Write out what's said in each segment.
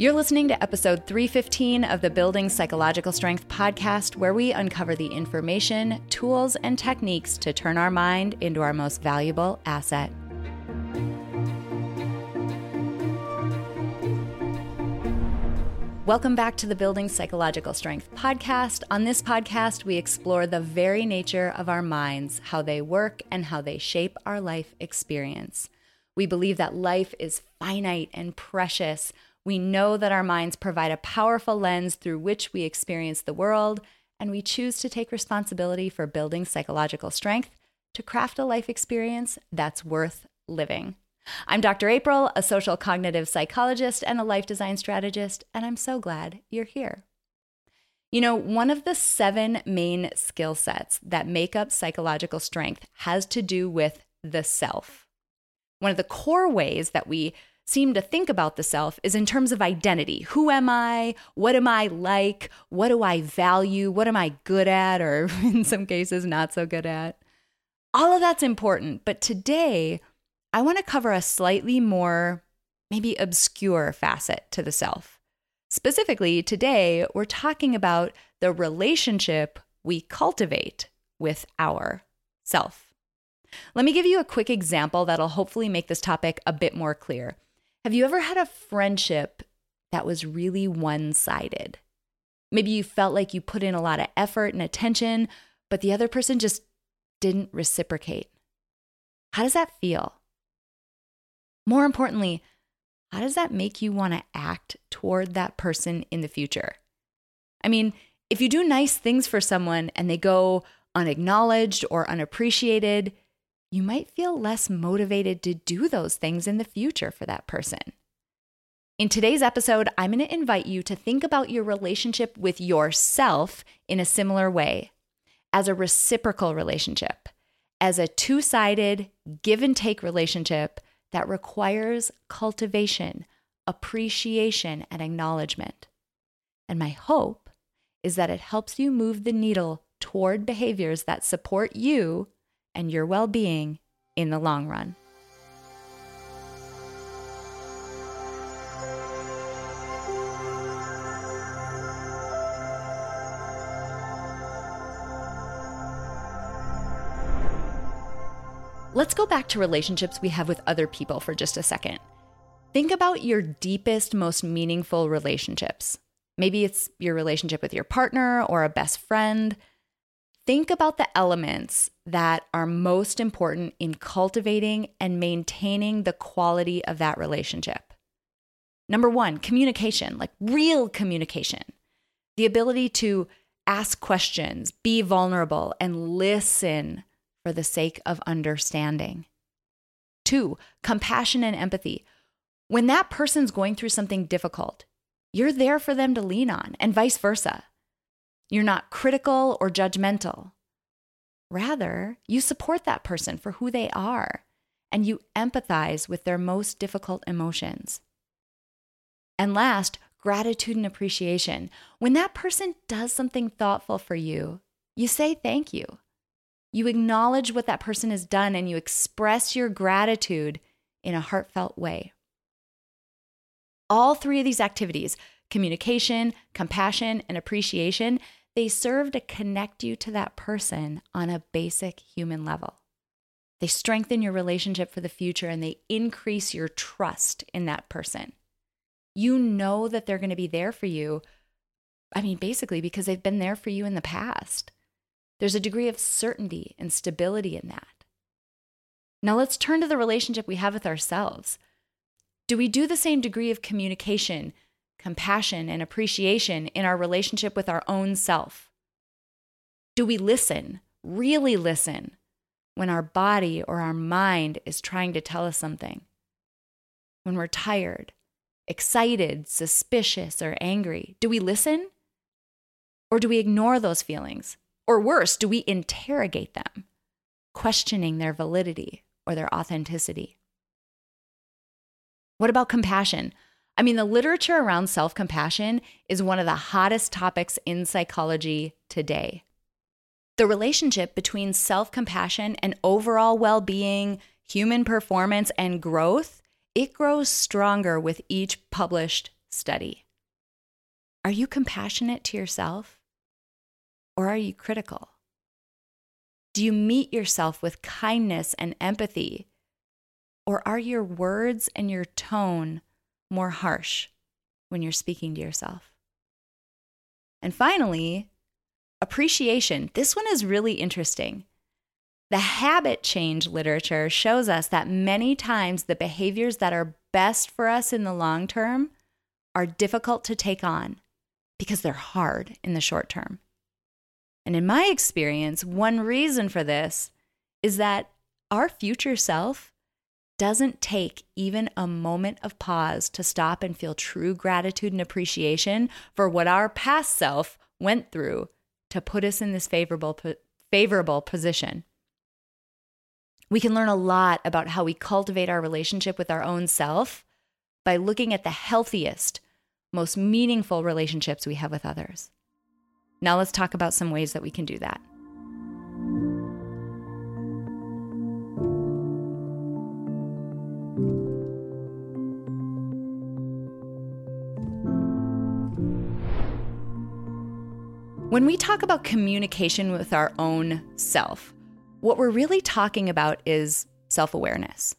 You're listening to episode 315 of the Building Psychological Strength podcast, where we uncover the information, tools, and techniques to turn our mind into our most valuable asset. Welcome back to the Building Psychological Strength podcast. On this podcast, we explore the very nature of our minds, how they work, and how they shape our life experience. We believe that life is finite and precious we know that our minds provide a powerful lens through which we experience the world, and we choose to take responsibility for building psychological strength to craft a life experience that's worth living. I'm Dr. April, a social cognitive psychologist and a life design strategist, and I'm so glad you're here. You know, one of the seven main skill sets that make up psychological strength has to do with the self. One of the core ways that we seem to think about the self is in terms of identity. Who am I? What am I like? What do I value? What am I good at? Or in some cases, not so good at? All of that's important. But today, I want to cover a slightly more, maybe obscure facet to the self. Specifically, today, we're talking about the relationship we cultivate with our self. Let me give you a quick example that'll hopefully make this topic a bit more clear. Have you ever had a friendship that was really one sided? Maybe you felt like you put in a lot of effort and attention, but the other person just didn't reciprocate. How does that feel? More importantly, how does that make you want to act toward that person in the future? I mean, if you do nice things for someone and they go unacknowledged or unappreciated, you might feel less motivated to do those things in the future for that person. In today's episode, I'm going to invite you to think about your relationship with yourself in a similar way as a reciprocal relationship, as a two sided give and take relationship that requires cultivation, appreciation, and acknowledgement. And my hope is that it helps you move the needle toward behaviors that support you and your well being in the long run. Let's go back to relationships we have with other people for just a second. Think about your deepest, most meaningful relationships. Maybe it's your relationship with your partner or a best friend, think about the elements that are most important in cultivating and maintaining the quality of that relationship. Number one, communication, like real communication, the ability to ask questions, be vulnerable, and listen for the sake of understanding. Two, compassion and empathy. When that person's going through something difficult, you're there for them to lean on, and vice versa. You're not critical or judgmental. Rather, you support that person for who they are and you empathize with their most difficult emotions. And last, gratitude and appreciation. When that person does something thoughtful for you, you say thank you. You acknowledge what that person has done and you express your gratitude in a heartfelt way. All three of these activities communication, compassion, and appreciation they serve to connect you to that person on a basic human level. They strengthen your relationship for the future and they increase your trust in that person. You know that they're going to be there for you. I mean, basically, because they've been there for you in the past. There's a degree of certainty and stability in that. Now, let's turn to the relationship we have with ourselves. Do we do the same degree of communication, compassion, and appreciation in our relationship with our own self? Do we listen, really listen, when our body or our mind is trying to tell us something? When we're tired, excited, suspicious, or angry, do we listen? Or do we ignore those feelings? Or worse, do we interrogate them, questioning their validity or their authenticity? What about compassion? I mean, the literature around self compassion is one of the hottest topics in psychology today. The relationship between self compassion and overall well being, human performance, and growth, it grows stronger with each published study. Are you compassionate to yourself or are you critical? Do you meet yourself with kindness and empathy? Or are your words and your tone more harsh when you're speaking to yourself? And finally, appreciation. This one is really interesting. The habit change literature shows us that many times the behaviors that are best for us in the long term are difficult to take on because they're hard in the short term. And in my experience, one reason for this is that our future self doesn't take even a moment of pause to stop and feel true gratitude and appreciation for what our past self went through to put us in this favorable favorable position. We can learn a lot about how we cultivate our relationship with our own self by looking at the healthiest, most meaningful relationships we have with others. Now let's talk about some ways that we can do that. When we talk about communication with our own self, what we're really talking about is self awareness.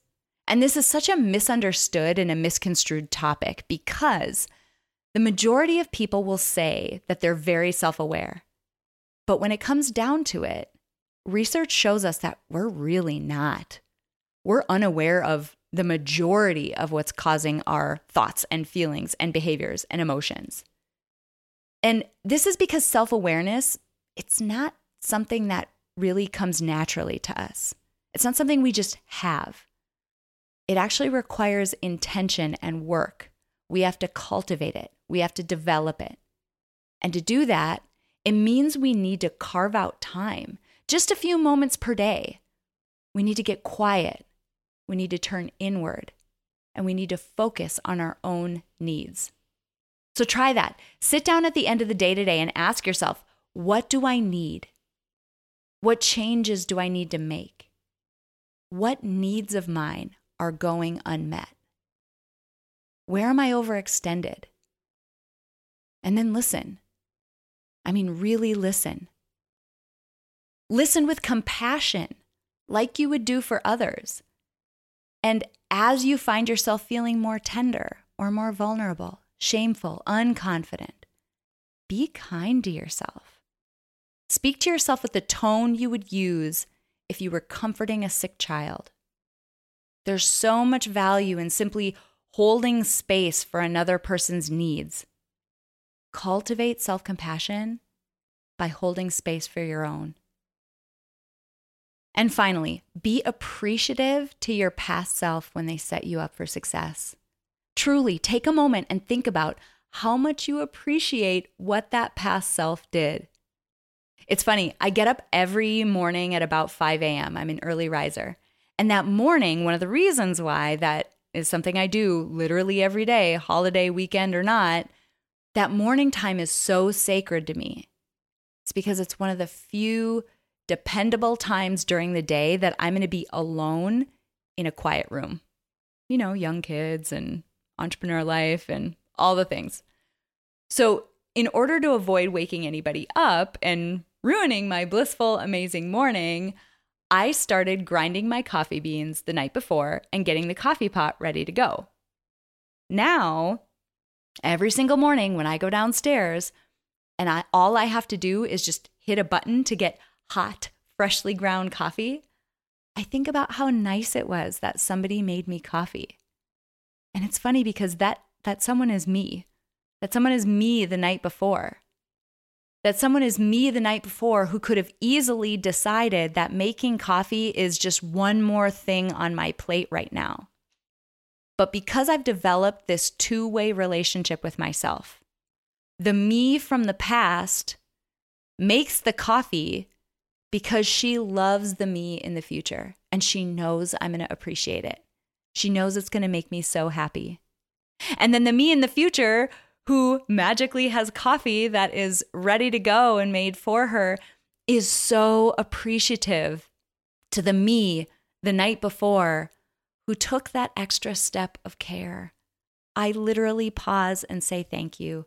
And this is such a misunderstood and a misconstrued topic because the majority of people will say that they're very self aware. But when it comes down to it, research shows us that we're really not. We're unaware of the majority of what's causing our thoughts and feelings and behaviors and emotions. And this is because self awareness, it's not something that really comes naturally to us. It's not something we just have. It actually requires intention and work. We have to cultivate it, we have to develop it. And to do that, it means we need to carve out time, just a few moments per day. We need to get quiet. We need to turn inward. And we need to focus on our own needs. So try that. Sit down at the end of the day today and ask yourself, what do I need? What changes do I need to make? What needs of mine are going unmet? Where am I overextended? And then listen. I mean, really listen. Listen with compassion, like you would do for others. And as you find yourself feeling more tender or more vulnerable, shameful, unconfident, be kind to yourself. Speak to yourself with the tone you would use if you were comforting a sick child. There's so much value in simply holding space for another person's needs. Cultivate self compassion by holding space for your own. And finally, be appreciative to your past self when they set you up for success. Truly take a moment and think about how much you appreciate what that past self did. It's funny, I get up every morning at about 5 a.m. I'm an early riser. And that morning, one of the reasons why that is something I do literally every day, holiday, weekend, or not, that morning time is so sacred to me. It's because it's one of the few dependable times during the day that I'm going to be alone in a quiet room. You know, young kids and entrepreneur life and all the things. So, in order to avoid waking anybody up and ruining my blissful, amazing morning, I started grinding my coffee beans the night before and getting the coffee pot ready to go. Now, every single morning when I go downstairs, and I, all I have to do is just hit a button to get hot, freshly ground coffee, I think about how nice it was that somebody made me coffee. It's funny because that, that someone is me, that someone is me the night before that someone is me the night before who could have easily decided that making coffee is just one more thing on my plate right now. But because I've developed this two way relationship with myself, the me from the past makes the coffee because she loves the me in the future and she knows I'm going to appreciate it. She knows it's going to make me so happy. And then the me in the future who magically has coffee that is ready to go and made for her, is so appreciative to the me the night before who took that extra step of care. I literally pause and say thank you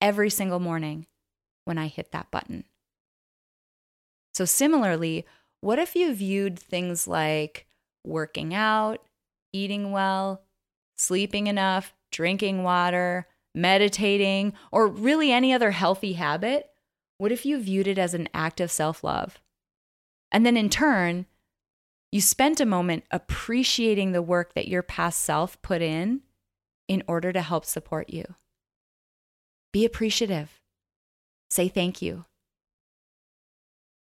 every single morning when I hit that button. So, similarly, what if you viewed things like working out, eating well, sleeping enough, drinking water, meditating, or really any other healthy habit? What if you viewed it as an act of self love? And then in turn, you spent a moment appreciating the work that your past self put in in order to help support you. Be appreciative. Say thank you.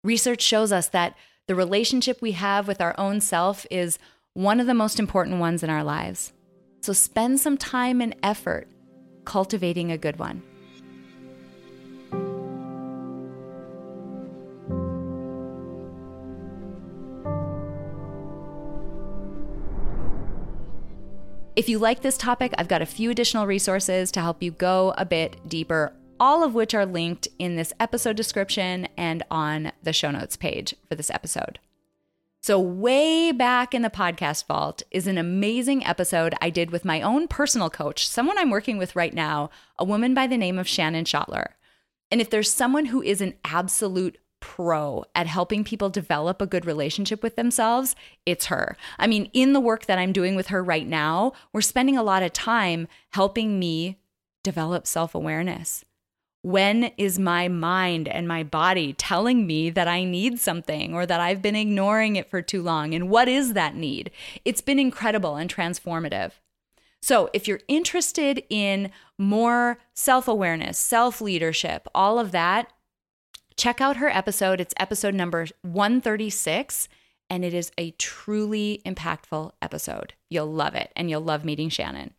Research shows us that the relationship we have with our own self is one of the most important ones in our lives. So spend some time and effort cultivating a good one. If you like this topic, I've got a few additional resources to help you go a bit deeper, all of which are linked in this episode description and on the show notes page for this episode. So, way back in the podcast vault is an amazing episode I did with my own personal coach, someone I'm working with right now, a woman by the name of Shannon Schottler. And if there's someone who is an absolute pro at helping people develop a good relationship with themselves, it's her. I mean, in the work that I'm doing with her right now, we're spending a lot of time helping me develop self awareness. When is my mind and my body telling me that I need something or that I've been ignoring it for too long? And what is that need? It's been incredible and transformative. So, if you're interested in more self awareness, self leadership, all of that, check out her episode. It's episode number 136, and it is a truly impactful episode. You'll love it, and you'll love meeting Shannon.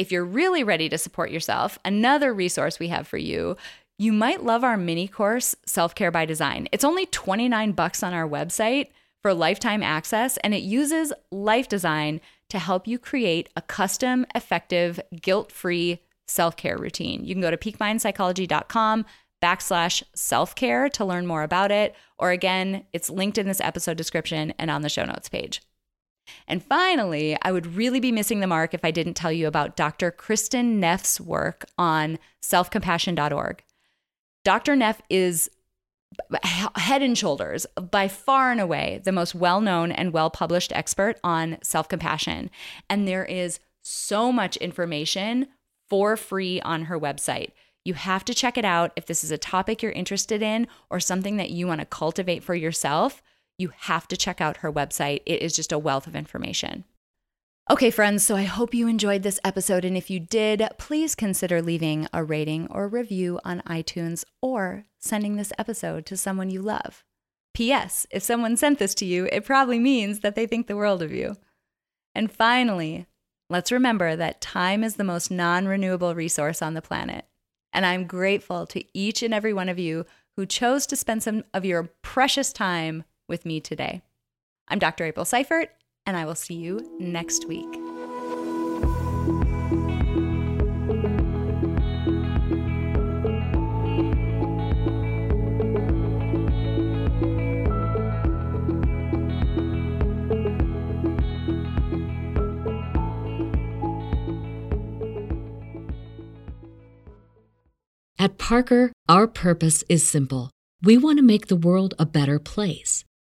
If you're really ready to support yourself, another resource we have for you. You might love our mini course, Self Care by Design. It's only 29 bucks on our website for lifetime access, and it uses life design to help you create a custom, effective, guilt free self care routine. You can go to peakmindpsychology.com backslash self care to learn more about it. Or again, it's linked in this episode description and on the show notes page. And finally, I would really be missing the mark if I didn't tell you about Dr. Kristin Neff's work on selfcompassion.org. Dr. Neff is head and shoulders, by far and away, the most well known and well published expert on self compassion. And there is so much information for free on her website. You have to check it out if this is a topic you're interested in or something that you want to cultivate for yourself. You have to check out her website. It is just a wealth of information. Okay, friends, so I hope you enjoyed this episode. And if you did, please consider leaving a rating or review on iTunes or sending this episode to someone you love. P.S. If someone sent this to you, it probably means that they think the world of you. And finally, let's remember that time is the most non renewable resource on the planet. And I'm grateful to each and every one of you who chose to spend some of your precious time with me today. I'm Dr. April Seifert, and I will see you next week. At Parker, our purpose is simple. We want to make the world a better place